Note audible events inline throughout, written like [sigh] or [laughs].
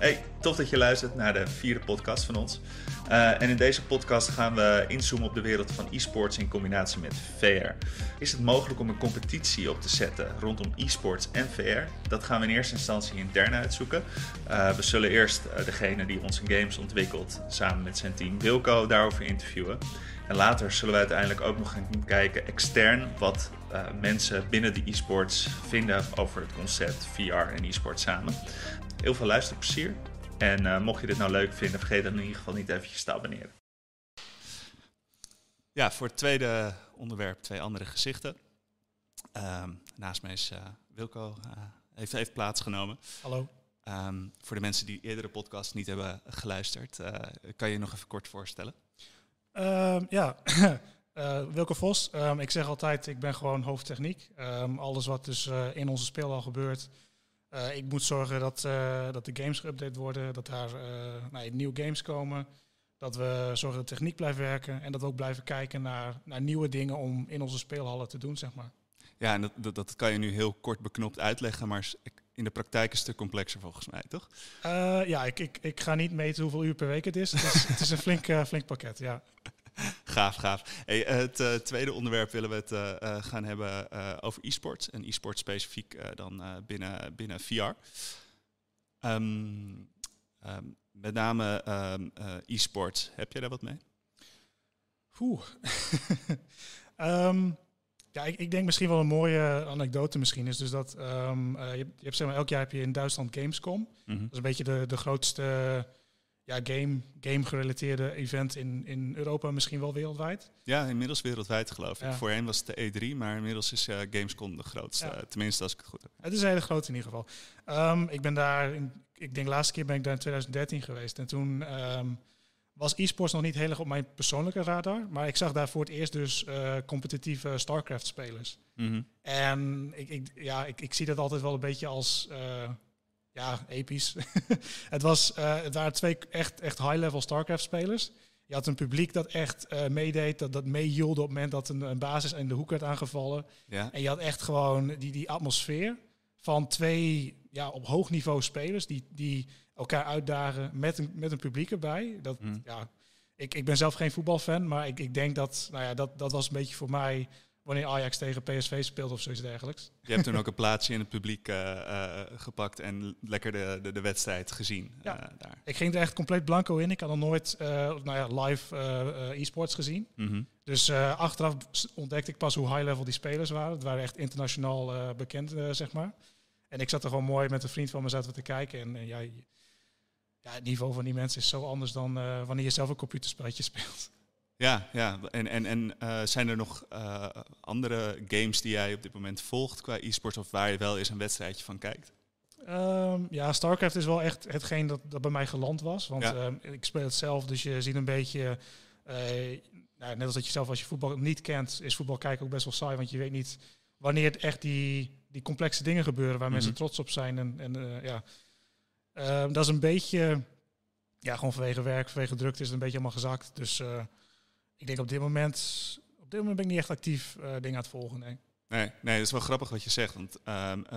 Hey, tof dat je luistert naar de vierde podcast van ons. Uh, en in deze podcast gaan we inzoomen op de wereld van e-sports in combinatie met VR. Is het mogelijk om een competitie op te zetten rondom e-sports en VR? Dat gaan we in eerste instantie intern uitzoeken. Uh, we zullen eerst uh, degene die onze games ontwikkelt samen met zijn team Wilco daarover interviewen. En later zullen we uiteindelijk ook nog gaan kijken extern wat uh, mensen binnen de e-sports vinden over het concept VR en e-sport samen. Heel veel luisterplezier. En uh, mocht je dit nou leuk vinden, vergeet dan in ieder geval niet eventjes te abonneren. Ja, voor het tweede onderwerp twee andere gezichten. Uh, naast mij is uh, Wilco, heeft, heeft plaatsgenomen. Hallo. Um, voor de mensen die eerdere podcast niet hebben geluisterd, kan je je nog even kort voorstellen? Uh, ja, uh, [coughs] Wilke Vos. Um, ik zeg altijd, ik ben gewoon hoofdtechniek. Um, alles wat dus uh, in onze speel al gebeurt. Uh, ik moet zorgen dat, dat de games geüpdate worden, dat daar nou, nieuwe games komen. Dat we zorgen dat de techniek blijft werken en dat we ook blijven kijken naar, naar nieuwe dingen om in onze speelhallen te doen, zeg maar. Ja, en dat, dat, dat kan je nu heel kort beknopt uitleggen, maar in de praktijk een stuk complexer volgens mij, toch? Ja, ik, ik, ik ga niet meten hoeveel uur per week het is. Het is, het is een flink, flink pakket, ja. Gaaf, gaaf. Hey, het uh, tweede onderwerp willen we het gaan hebben over e-sports. En e-sport specifiek dan binnen, binnen VR. Um, um, met name um, e-sports. Heb jij daar wat mee? Oeh. [laughs] ja, ik, ik, denk misschien wel een mooie anekdote misschien is dus dat je, je, hebt zeg maar elk jaar heb je in Duitsland Gamescom. Mm -hmm. Dat is een beetje de, de grootste ja, game, game gerelateerde event in, in Europa, misschien wel wereldwijd. Ja, inmiddels wereldwijd geloof ik. Ja. Voorheen was het de E3, maar inmiddels is uh, Gamescom de grootste. Ja. tenminste, als ik het goed heb. Het is een hele groot in ieder geval. Um, ik ben daar, in, ik denk de laatste keer ben ik daar in 2013 geweest. En toen um, was e-sports nog niet heel erg op mijn persoonlijke radar. Maar ik zag daar voor het eerst dus uh, competitieve StarCraft-spelers. Mm -hmm. En ik, ik, ja, ik, ik zie dat altijd wel een beetje als... Uh, ja, episch. [laughs] het, was, uh, het waren twee echt, echt high-level StarCraft-spelers. Je had een publiek dat echt uh, meedeed, dat, dat meehielde op het moment dat een, een basis in de hoek werd aangevallen. Ja. En je had echt gewoon die, die atmosfeer van twee ja, op hoog niveau spelers die, die elkaar uitdagen met een, met een publiek erbij. Dat, mm. ja, ik, ik ben zelf geen voetbalfan, maar ik, ik denk dat, nou ja, dat dat was een beetje voor mij wanneer Ajax tegen PSV speelt of zoiets dergelijks. Je hebt toen ook een plaatsje in het publiek uh, uh, gepakt en lekker de, de, de wedstrijd gezien. Ja, uh, daar. ik ging er echt compleet blanco in. Ik had nog nooit nou ja, live e-sports gezien. Mm -hmm. Dus achteraf ontdekte ik pas hoe high level die spelers waren. Het waren echt internationaal bekend, zeg maar. En ik zat er gewoon mooi met een vriend van me zaten we te kijken. En ja, ja, het niveau van die mensen is zo anders dan wanneer je zelf een computerspelletje [laughs] speelt. Ja, ja. En, en, en uh, zijn er nog uh, andere games die jij op dit moment volgt qua e-sports of waar je wel eens een wedstrijdje van kijkt? Um, ja, StarCraft is wel echt hetgeen dat, dat bij mij geland was. Want ja. um, ik speel het zelf, dus je ziet een beetje... nou, net als dat je zelf als je voetbal niet kent, is voetbal kijken ook best wel saai. Want je weet niet wanneer het echt die, die complexe dingen gebeuren waar mm -hmm. mensen trots op zijn. En, en ja... Uh, dat is een beetje, ja, gewoon vanwege werk, vanwege drukte is het een beetje allemaal gezakt. Dus ik denk op dit moment, op dit moment ben ik niet echt actief uh, dingen aan het volgen. Nee. Nee, nee, dat is wel grappig wat je zegt. Want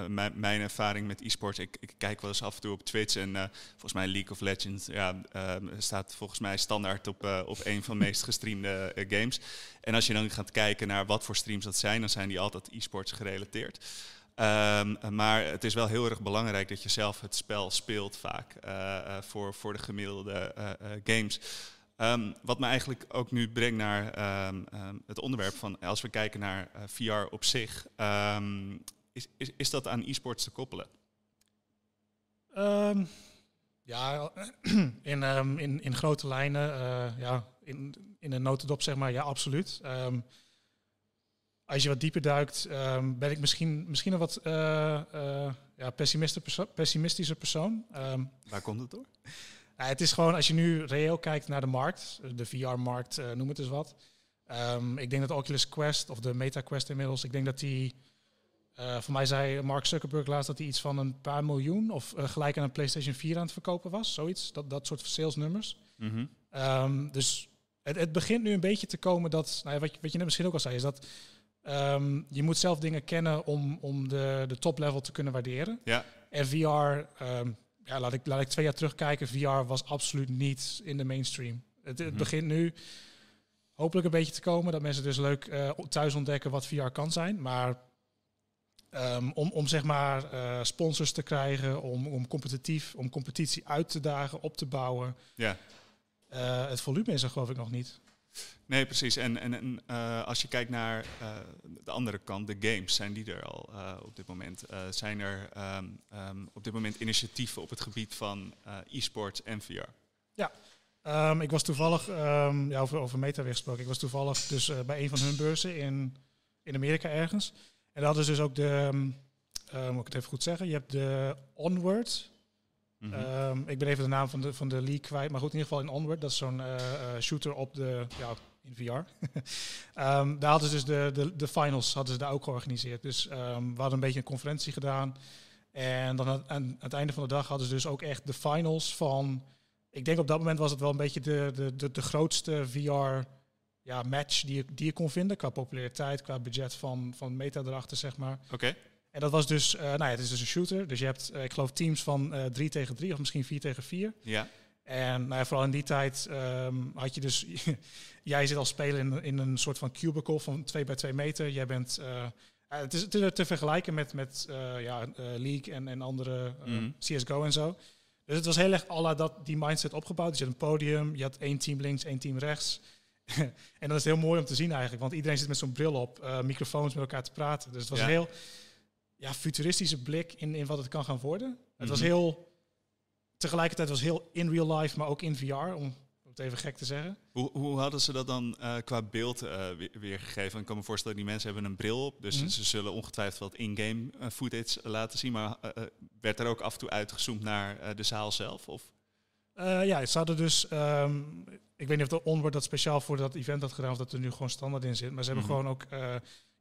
mijn, mijn ervaring met e-sports, ik, ik, kijk wel eens af en toe op Twitch en uh, volgens mij League of Legends ja, uh, staat volgens mij standaard op, op een van de meest gestreamde games. En als je dan gaat kijken naar wat voor streams dat zijn, dan zijn die altijd e-sports gerelateerd. Um, maar het is wel heel erg belangrijk dat je zelf het spel speelt vaak voor, voor de gemiddelde games. Um, wat me eigenlijk ook nu brengt naar um, het onderwerp van als we kijken naar VR op zich, is, is, is dat aan e-sports te koppelen? ja, [clears throat] in, in, in grote lijnen, ja, in, in een notendop zeg maar, ja, absoluut als je wat dieper duikt, um, ben ik misschien, misschien een wat uh, uh, ja, perso pessimistische persoon. Um, Waar komt het door? Het is gewoon, als je nu reëel kijkt naar de markt, de VR-markt, uh, noem het eens wat. Um, ik denk dat de Oculus Quest, of de Meta Quest inmiddels, ik denk dat die, voor mij zei Mark Zuckerberg laatst dat hij iets van een paar miljoen, of gelijk aan een PlayStation 4 aan het verkopen was, zoiets. Dat, dat soort salesnummers. Mm -hmm. dus het, het begint nu een beetje te komen dat, nou ja, wat, wat je net misschien ook al zei, is dat Um, je moet zelf dingen kennen om, om de, de top level te kunnen waarderen. Ja. En VR, um, ja, laat ik, laat ik twee jaar terugkijken. VR was absoluut niet in de mainstream. Het, het Mhm. begint nu hopelijk een beetje te komen. Dat mensen dus leuk eh, thuis ontdekken wat VR kan zijn. Maar ehm, om, om zeg maar eh, sponsors te krijgen, om, om competitief, om competitie uit te dagen, op te bouwen. Ja. eh, het volume is er geloof ik nog niet. Nee, precies. En, en, en eh, als je kijkt naar eh, de andere kant, de games, zijn die er al eh, op dit moment? Zijn er ehm, ehm, op dit moment initiatieven op het gebied van e-sports en VR? Ehm, ik was toevallig, ja, over, over Meta gesproken, ik was toevallig dus bij een van hun beurzen in, in Amerika ergens. En hadden ze dus ook de, moet ik het even goed zeggen, je hebt de Onward. Mhm. Ehm, ik ben even de naam van de, van de league kwijt, maar goed, in ieder geval in Onward, dat is zo'n eh, eh, shooter op de, ja, in VR. [laughs] Ehm, daar hadden ze dus de, de, de finals, hadden ze daar ook georganiseerd. Dus ehm, we hadden een beetje een conferentie gedaan. En dan aan, aan het einde van de dag hadden ze dus ook echt de finals van ik denk op dat moment was het wel een beetje de, de, de, de grootste VR ja, match die je, die je kon vinden. Qua populariteit, qua budget van, van Meta erachter, zeg maar. Oké. En dat was dus, eh, nou ja, het is dus een shooter. Dus je hebt, eh, ik geloof, teams van eh 3 tegen 3 of misschien 4 tegen 4. Ja. En nou ja, vooral in die tijd ehm, had je dus, [laughs] jij zit als speler in, in een soort van cubicle van 2 bij 2 meter. Jij bent, het, is, het is te vergelijken met, met ja, League en, en andere Mhm. CSGO en zo. Dus het was heel erg alla dat, die mindset opgebouwd. Dus je had een podium, je had één team links, één team rechts. [laughs] en dat is heel mooi om te zien eigenlijk, want iedereen zit met zo'n bril op, microfoons met elkaar te praten. Dus het was Ja. heel ja, futuristische blik in, in wat het kan gaan worden. Het was Mhm. heel, tegelijkertijd was heel in real life, maar ook in VR, om het even gek te zeggen. Hoe, hoe hadden ze dat dan eh, qua beeld eh, weer- weergegeven? Ik kan me voorstellen, die mensen hebben een bril op, dus Mhm. ze zullen ongetwijfeld wat in-game eh, footage laten zien. Maar werd er ook af en toe uitgezoomd naar de zaal zelf? Of? Ja, ze hadden dus, ehm, ik weet niet of de Onward dat speciaal voor dat event had gedaan of dat er nu gewoon standaard in zit. Maar ze hebben Mhm. gewoon ook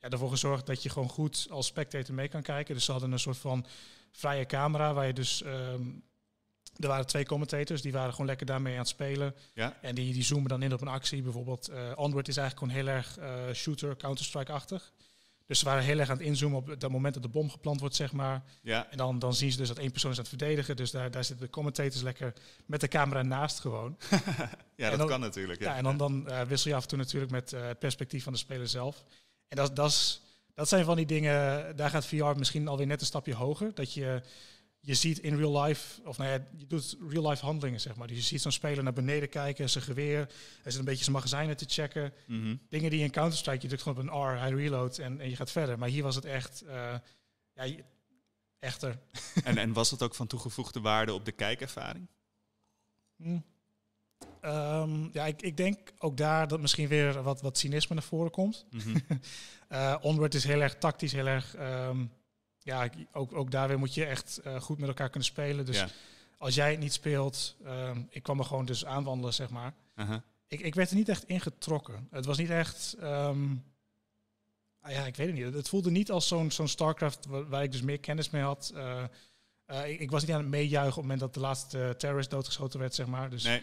ja, ervoor gezorgd dat je gewoon goed als spectator mee kan kijken. Dus ze hadden een soort van vrije camera waar je dus, ehm, er waren twee commentators, die waren gewoon lekker daarmee aan het spelen. Ja? En die, die zoomen dan in op een actie. Bijvoorbeeld eh Onward is eigenlijk gewoon heel erg eh, shooter, Counter-Strike-achtig. Dus ze waren heel erg aan het inzoomen op dat moment dat de bom geplant wordt, zeg maar. Ja? En dan, dan zien ze dus dat één persoon is aan het verdedigen. Dus daar, daar zitten de commentators lekker met de camera naast gewoon. [laughs] ja, dat kan natuurlijk. Ja, Ja. en dan, dan eh, wissel je af en toe natuurlijk met het perspectief van de speler zelf. En dat, dat, is, dat zijn van die dingen, daar gaat VR misschien alweer net een stapje hoger. Dat je, je ziet in real life, of nou ja, je doet real life handelingen, zeg maar. Dus je ziet zo'n speler naar beneden kijken, zijn geweer, hij zit een beetje zijn magazijnen te checken. Mhm. Dingen die in Counter-Strike, je drukt gewoon op een R, hij reloadt en, en je gaat verder. Maar hier was het echt, eh, ja, je- echter. en, en was dat ook van toegevoegde waarde op de kijkervaring? Hm. Ehm, ja, ik, ik denk ook daar dat misschien weer wat, wat cynisme naar voren komt. Mhm. [laughs] Eh, Onward is heel erg tactisch, heel erg. ehm, ja, ook, ook daar weer moet je echt eh, goed met elkaar kunnen spelen. Dus ja. als jij het niet speelt, ehm, ik kwam er gewoon dus aanwandelen, zeg maar. Aha. Ik, ik werd er niet echt ingetrokken. Het was niet echt. ah ja, ik weet het niet. Het voelde niet als zo'n zo'n StarCraft waar, waar ik dus meer kennis mee had. Eh, ik, ik was niet aan het meejuichen op het moment dat de laatste terrorist doodgeschoten werd, zeg maar. Dus Nee,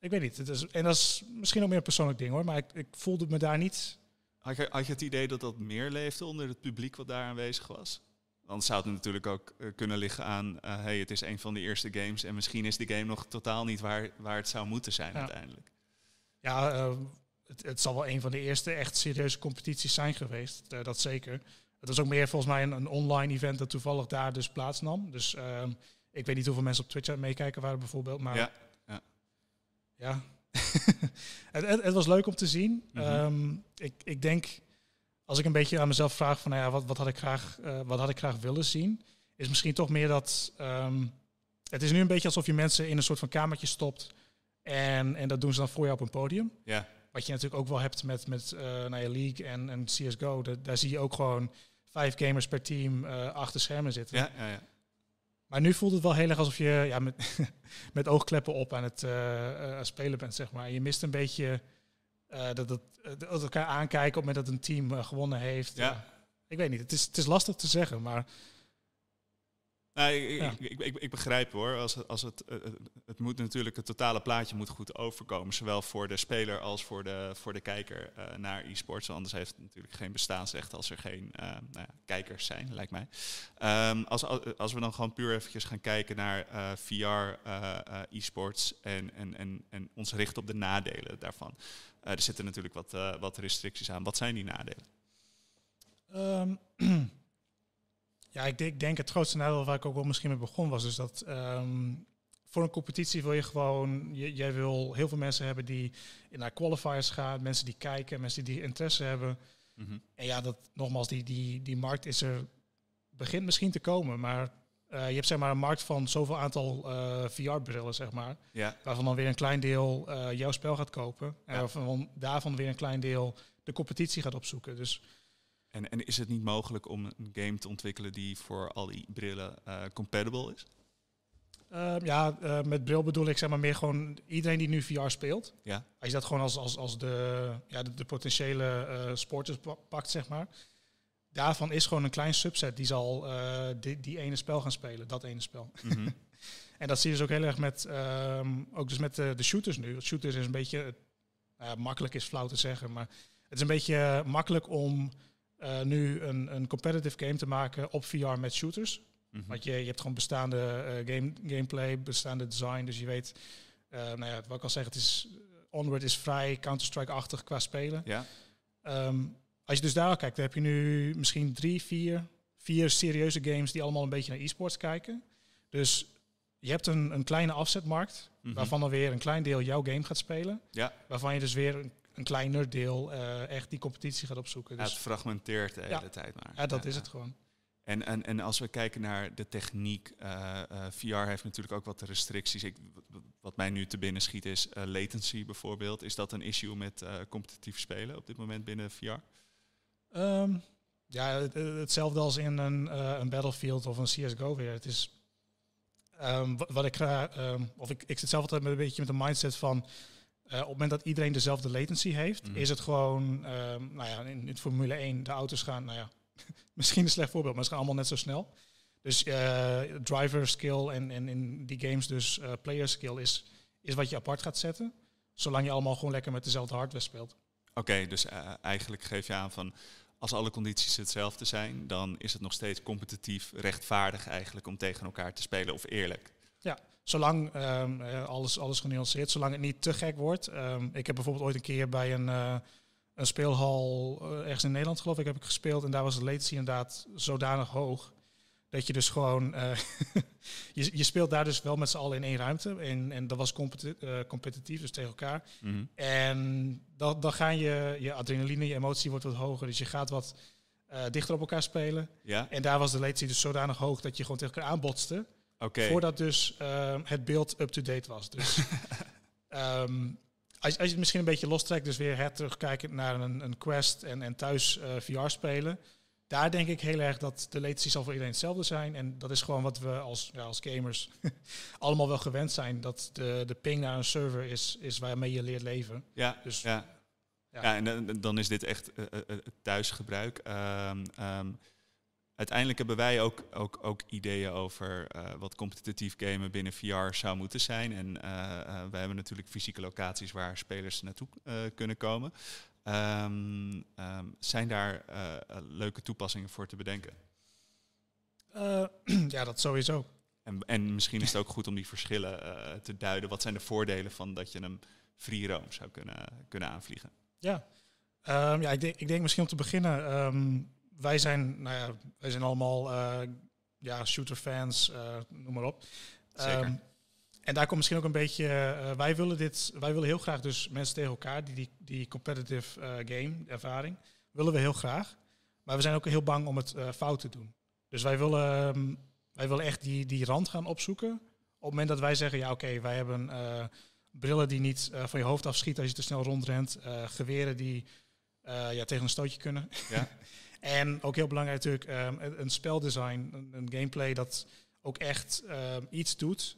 ik weet niet. Het is, en dat is misschien ook meer een persoonlijk ding hoor. Maar ik, ik voelde me daar niet. Had je, had je het idee dat dat meer leefde onder het publiek wat daar aanwezig was? Dan zou het natuurlijk ook eh, kunnen liggen aan, eh, hey, het is een van de eerste games en misschien is de game nog totaal niet waar, waar het zou moeten zijn Ja. uiteindelijk. Ja, eh, het, het zal wel een van de eerste echt serieuze competities zijn geweest. dat zeker. Het was ook meer volgens mij een, een online event dat toevallig daar dus plaatsnam. Dus ehm, ik weet niet hoeveel mensen op Twitch meekijken waren bijvoorbeeld. Maar Ja, ja. [laughs] het, het, het was leuk om te zien. Mhm. Ehm, ik, ik denk, als ik een beetje aan mezelf vraag van, nou ja, wat, wat, had ik graag, eh, wat had ik graag willen zien, is misschien toch meer dat. ehm, het is nu een beetje alsof je mensen in een soort van kamertje stopt. En, en dat doen ze dan voor je op een podium. ja, Wat je natuurlijk ook wel hebt met, met eh nou ja, League en, en CSGO. Da- daar zie je ook gewoon vijf gamers per team eh, achter schermen zitten. ja, ja, ja. Maar nu voelt het wel heel erg alsof je ja, met, [laughs] met oogkleppen op aan het eh, eh, spelen bent, zeg maar. En je mist een beetje eh, dat, dat, dat elkaar aankijken op het moment dat een team gewonnen heeft. Ja. Ik weet niet, het is, het is lastig te zeggen, maar Nee, ik, ik, ik, ik, begrijp hoor. Als, als het, eh, eh, het moet natuurlijk, het totale plaatje moet goed overkomen. Zowel voor de speler als voor de, voor de kijker uh, naar e-sports. Anders heeft het natuurlijk geen bestaansrecht als er geen uh, nou ja, kijkers zijn, lijkt mij. Um, als, als we dan gewoon puur eventjes gaan kijken naar uh, VR, e-sports en, en, en, en ons richten op de nadelen daarvan. er zitten natuurlijk wat, wat restricties aan. Wat zijn die nadelen? Um, [clears throat] Ja, ik denk, denk, het grootste nadeel waar ik ook wel misschien mee begon was, dus dat um, voor een competitie wil je gewoon, je, jij wil heel veel mensen hebben die naar qualifiers gaan, mensen die kijken, mensen die interesse hebben. Mm -hmm. En ja, dat nogmaals, die, die, die markt is er, begint misschien te komen, maar uh, je hebt zeg maar een markt van zoveel aantal uh, VR-brillen, zeg maar. Ja. Waarvan dan weer een klein deel uh, jouw spel gaat kopen. En ja. waarvan daarvan weer een klein deel de competitie gaat opzoeken. Dus en, en is het niet mogelijk om een game te ontwikkelen die voor al die brillen uh, compatible is? Uh, ja, uh, met bril bedoel ik zeg maar meer gewoon iedereen die nu VR speelt. Ja. Als je dat gewoon als, als, als de, ja, de, de potentiële uh, sporters pakt, zeg maar. Daarvan is gewoon een klein subset die zal die, die ene spel gaan spelen, dat ene spel. Mm -hmm. [laughs] en dat zie je dus ook heel erg met, um, ook dus met de, de shooters nu. Shooters is een beetje, makkelijk is flauw te zeggen, maar het is een beetje makkelijk om uh, nu een, een competitive game te maken op VR met shooters. Mm -hmm. Want je, je hebt gewoon bestaande uh, game, gameplay, bestaande design. Dus je weet, uh, nou ja, wat ik al zeg, het is Onward is vrij Counter-Strike-achtig qua spelen. Ja. Um, als je dus daar kijkt, dan heb je nu misschien drie, vier, vier serieuze games die allemaal een beetje naar e-sports kijken. Dus je hebt een, een kleine afzetmarkt, mm -hmm. waarvan dan weer een klein deel jouw game gaat spelen. Ja. Waarvan je dus weer een een kleiner deel uh, echt die competitie gaat opzoeken. Dus ja, het fragmenteert de hele ja. tijd maar. Ja, dat is het gewoon. En, en, en als we kijken naar de techniek, uh, uh, VR heeft natuurlijk ook wat restricties. Ik, wat mij nu te binnen schiet is latency bijvoorbeeld. Is dat een issue met competitief spelen op dit moment binnen VR? Um, ja, het, hetzelfde als in een, een Battlefield of een CSGO weer. Het is um, wat, wat, ik ga, um, of ik, ik zit zelf altijd met een beetje met een mindset van uh, op het moment dat iedereen dezelfde latency heeft, mm. is het gewoon, um, nou ja, in, in Formule 1, de auto's gaan, nou ja, [laughs] misschien een slecht voorbeeld, maar ze gaan allemaal net zo snel. Dus uh, driver skill en, en in die games dus uh, player skill is, is wat je apart gaat zetten. Zolang je allemaal gewoon lekker met dezelfde hardware speelt. Oké, okay, dus eigenlijk geef je aan van als alle condities hetzelfde zijn, dan is het nog steeds competitief rechtvaardig eigenlijk om tegen elkaar te spelen of eerlijk. Ja, zolang um, alles, alles genuanceerd, zolang het niet te gek wordt. Um, ik heb bijvoorbeeld ooit een keer bij een, uh, een speelhal uh, ergens in Nederland geloof ik heb ik gespeeld en daar was de latency inderdaad zodanig hoog dat je dus gewoon uh, [laughs] je, je speelt daar dus wel met z'n allen in één ruimte en, en dat was competi competitief dus tegen elkaar mm -hmm. en dan, dan gaan je je adrenaline je emotie wordt wat hoger dus je gaat wat dichter op elkaar spelen ja. en daar was de latency dus zodanig hoog dat je gewoon tegen elkaar aanbotste Okay. Voordat dus um, het beeld up-to-date was. Dus um, [laughs] als, als je het misschien een beetje lostrekt, dus weer her terugkijken naar een, een Quest en, en thuis uh, VR spelen. Daar denk ik heel erg dat de latency zal voor iedereen hetzelfde zijn. En dat is gewoon wat we als, ja, als gamers [laughs] allemaal wel gewend zijn. Dat de, de ping naar een server is, is waarmee je leert leven. Ja, dus, ja. ja. ja en dan, dan is dit echt uh, uh, thuisgebruik. Um, um, uiteindelijk hebben wij ook, ook, ook ideeën over uh, wat competitief gamen binnen VR zou moeten zijn. En uh, uh, wij hebben natuurlijk fysieke locaties waar spelers naartoe kunnen komen. Um, um, zijn daar leuke toepassingen voor te bedenken? [clears throat] ja, dat sowieso. En, en misschien is het ook goed om die verschillen te duiden. Wat zijn de voordelen van dat je hem free roam zou kunnen, kunnen aanvliegen? Ja, um, ja ik, denk, ik denk misschien om te beginnen wij zijn, nou ja, wij zijn allemaal uh, ja, shooter-fans, uh, noem maar op. Zeker. Um, en daar komt misschien ook een beetje, uh, wij willen dit, wij willen heel graag dus mensen tegen elkaar, die, die, die competitive game ervaring, willen we heel graag. Maar we zijn ook heel bang om het fout te doen. Dus wij willen, um, wij willen echt die, die rand gaan opzoeken. Op het moment dat wij zeggen, ja oké, okay, wij hebben brillen die niet van je hoofd afschieten als je te snel rondrent, geweren die ja, tegen een stootje kunnen. Ja. [laughs] En ook heel belangrijk natuurlijk um, een speldesign, een, een, gameplay dat ook echt um, iets doet.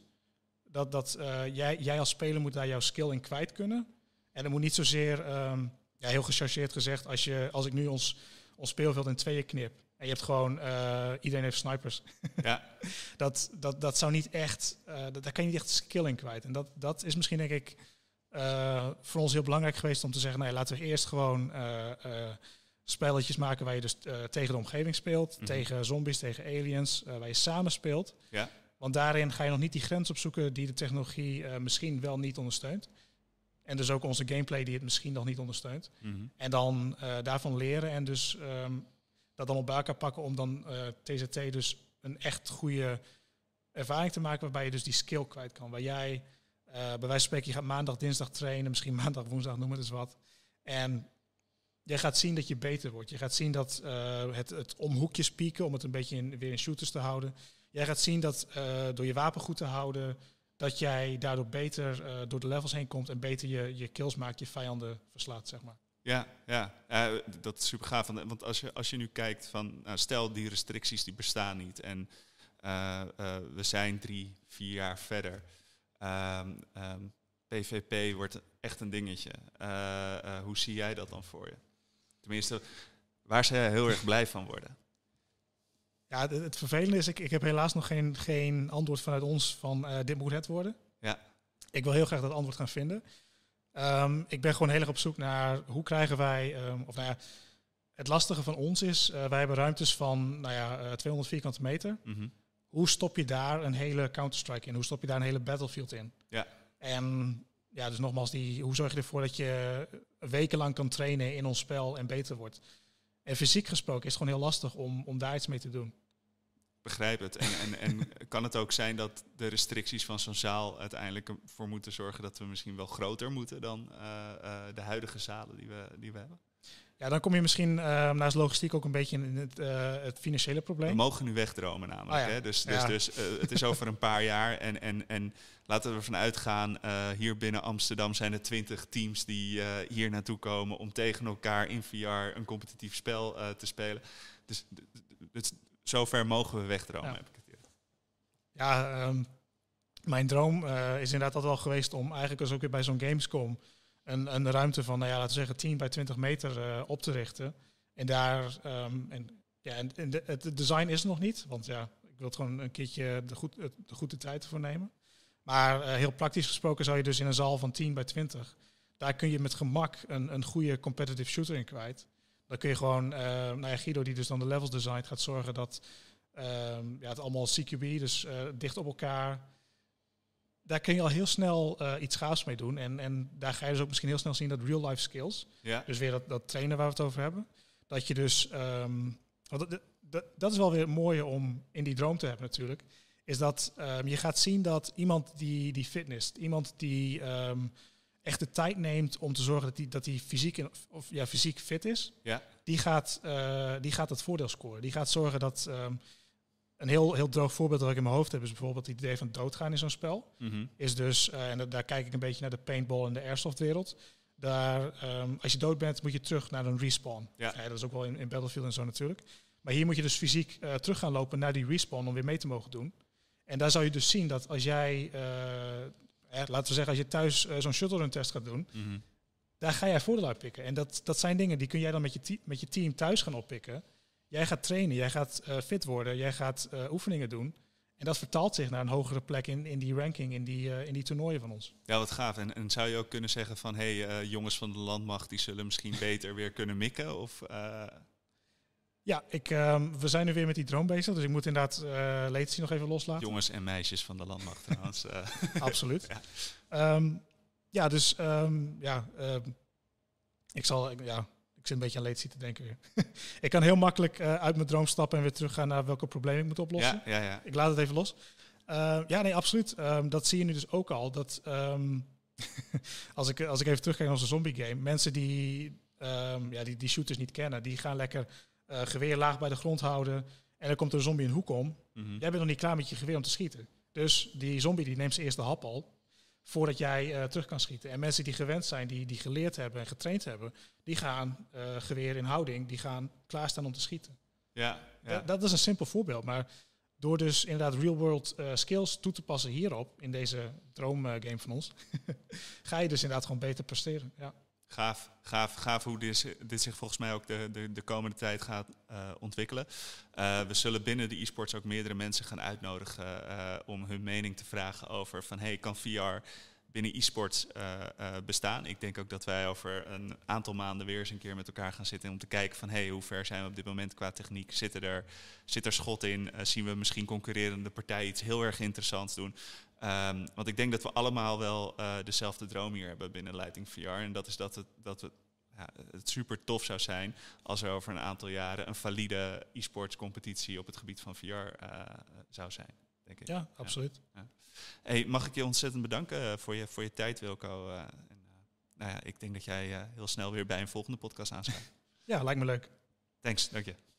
Dat, dat uh, jij, jij als speler moet daar jouw skill in kwijt kunnen. En het moet niet zozeer, um, ja, heel gechargeerd gezegd, als, je, als ik nu ons, ons speelveld in tweeën knip En je hebt gewoon, uh, iedereen heeft snipers. Ja. [laughs] dat, dat, dat zou niet echt, uh, dat, daar kan je niet echt skill in kwijt. En dat, dat is misschien denk ik voor ons heel belangrijk geweest om te zeggen, nee, laten we eerst gewoon spelletjes maken waar je dus tegen de omgeving speelt, mm tegen zombies, tegen aliens, waar je samen speelt. Ja. Want daarin ga je nog niet die grens opzoeken die de technologie misschien wel niet ondersteunt. En dus ook onze gameplay die het misschien nog niet ondersteunt. Mm -hmm. En dan daarvan leren en dus um, dat dan op elkaar pakken om dan TZT dus een echt goede ervaring te maken waarbij je dus die skill kwijt kan. Waar jij, bij wijze van spreken, je gaat maandag, dinsdag trainen, misschien [laughs] maandag, woensdag, noem het eens wat. En jij gaat zien dat je beter wordt. Je gaat zien dat uh, het, het pieken, om het een beetje weer in shooters te houden. Jij gaat zien dat door je wapen goed te houden, dat jij daardoor beter door de levels heen komt en beter je, je kills maakt, je vijanden verslaat, zeg maar. Ja, ja. Dat is super gaaf. Want als je, als je nu kijkt van, nou, stel die restricties die bestaan niet en we zijn drie, vier jaar verder. Um, um, PvP wordt echt een dingetje. hoe zie jij dat dan voor je? Tenminste, waar je heel erg blij van worden? Ja, het, het vervelende is, ik, ik heb helaas nog geen, geen antwoord vanuit ons van dit moet het worden. Ja. Ik wil heel graag dat antwoord gaan vinden. Um, ik ben gewoon heel erg op zoek naar hoe krijgen wij, um, of nou ja, het lastige van ons is, uh, wij hebben ruimtes van nou ja, uh, 200 vierkante meter. Mm -hmm. Hoe stop je daar een hele Counter-Strike in? Hoe stop je daar een hele Battlefield in? Ja. En ja, dus nogmaals, die, hoe zorg je ervoor dat je wekenlang kan trainen in ons spel en beter wordt? En fysiek gesproken is het gewoon heel lastig om, om daar iets mee te doen begrijp het. En, en, en [laughs] kan het ook zijn dat de restricties van zo'n zaal uiteindelijk ervoor moeten zorgen dat we misschien wel groter moeten dan uh, uh, de huidige zalen die we, die we hebben? Ja, dan kom je misschien uh, naast logistiek ook een beetje in het, het financiële probleem. We mogen nu wegdromen namelijk. Ja. hè? Dus, dus, Ja. dus het is over een paar jaar. En, en, en laten we ervan uitgaan, hier binnen Amsterdam zijn er twintig teams die hier naartoe komen om tegen elkaar in VR een competitief spel te spelen. Dus, dus zover mogen we wegdromen, Ja. heb ik het idee. Ja, ehm, mijn droom eh, is inderdaad altijd wel geweest om eigenlijk als ook weer bij zo'n Gamescom een, een ruimte van, nou ja, laten we zeggen 10 bij 20 meter eh, op te richten. En daar, ehm, en, ja, en, het design is nog niet, want ja, ik wil het gewoon een keertje de, goed, de goede tijd ervoor nemen. Maar eh, heel praktisch gesproken zou je dus in een zaal van 10 bij 20, daar kun je met gemak een, een goede competitive shooter in kwijt. Dan kun je gewoon, eh nou ja, Guido die dus dan de levels designt, gaat zorgen dat ehm, ja, het allemaal CQB, dus dicht op elkaar. Daar kun je al heel snel eh, iets gaafs mee doen. En, en daar ga je dus ook misschien heel snel zien dat real life skills, Ja, dus weer dat, dat trainen waar we het over hebben, dat je dus, want dat, dat, dat is wel weer het mooie om in die droom te hebben natuurlijk, is dat ehm, je gaat zien dat iemand die, die fitness, iemand die ehm, echt de tijd neemt om te zorgen dat hij dat die fysiek, in- of, ja, fysiek fit is, ja, die gaat, eh, die gaat het voordeel scoren. Die gaat zorgen dat. Een heel, heel droog voorbeeld dat ik in mijn hoofd heb is bijvoorbeeld het idee van doodgaan in zo'n spel. mhm. Is dus, eh, en da- daar kijk ik een beetje naar de paintball en de airsoft wereld. Daar, ehm, als je dood bent, moet je terug naar een respawn. Ja. dat is ook wel in, in Battlefield en zo natuurlijk. Maar hier moet je dus fysiek eh, terug gaan lopen naar die respawn om weer mee te mogen doen. En daar zou je dus zien dat als jij, eh, eh, laten we zeggen, als je thuis eh, zo'n shuttle run test gaat doen, Mhm. daar ga jij voordeel uit pikken. En dat, dat zijn dingen die kun jij dan met je, met je team thuis gaan oppikken. Jij gaat trainen, jij gaat eh, fit worden, jij gaat eh, oefeningen doen. En dat vertaalt zich naar een hogere plek in, in die ranking, in die, eh, in die toernooien van ons. Ja, wat gaaf. En, en zou je ook kunnen zeggen van, hé, hey, jongens van de landmacht, die zullen misschien [laughs] beter weer kunnen mikken? Of, Ja, ik, ehm, we zijn nu weer met die droom bezig, dus ik moet inderdaad latency nog even loslaten. jongens en meisjes van de landmacht trouwens. [laughs] Absoluut. [laughs] Ja. Ehm, ja, dus ehm, ja, ik zal, ja, ik zit een beetje aan latency te denken [laughs] ik kan heel makkelijk eh, uit mijn droom stappen en weer teruggaan naar welke problemen ik moet oplossen. ja, ja, ja. Ik laat het even los. Uh, ja, nee, absoluut. Um, dat zie je nu dus ook al. Dat um, [laughs] als, ik, als ik even terugkijk naar onze zombie game, mensen die, um, ja, die die shooters niet kennen, die gaan lekker uh, geweer laag bij de grond houden. En dan komt er een zombie een hoek om. Mhm. Jij bent nog niet klaar met je geweer om te schieten. Dus die zombie die neemt zijn eerste hap al voordat jij uh, terug kan schieten. En mensen die gewend zijn, die, die geleerd hebben en getraind hebben, die gaan uh, geweer in houding, die gaan klaarstaan om te schieten. Ja, ja. Dat, dat is een simpel voorbeeld, maar door dus inderdaad real-world uh, skills toe te passen hierop, in deze droomgame van ons, [laughs] ga je dus inderdaad gewoon beter presteren. Ja. Gaaf, gaaf, gaaf hoe dit, dit zich volgens mij ook de, de, de komende tijd gaat uh, ontwikkelen. Uh, we zullen binnen de e-sports ook meerdere mensen gaan uitnodigen uh, om hun mening te vragen over van hey, kan VR binnen e-sports bestaan? Ik denk ook dat wij over een aantal maanden weer eens een keer met elkaar gaan zitten om te kijken van hey, hoe ver zijn we op dit moment qua techniek? Zitten er, zit er schot in? zien we misschien concurrerende partijen iets heel erg interessants doen? Um, want ik denk dat we allemaal wel uh, dezelfde droom hier hebben binnen Lighting VR. En dat is dat het, dat het, ja, het super tof zou zijn als er over een aantal jaren een valide e-sports competitie op het gebied van VR uh, eh, zou zijn. Denk ik. Ja, absoluut. Ja. Hey, mag ik je ontzettend bedanken eh, voor je, voor je tijd, Wilco. Uh, en, nou ja, ik denk dat jij heel snel weer bij een volgende podcast aansluit. [laughs] ja, lijkt me leuk. Thanks, dank je.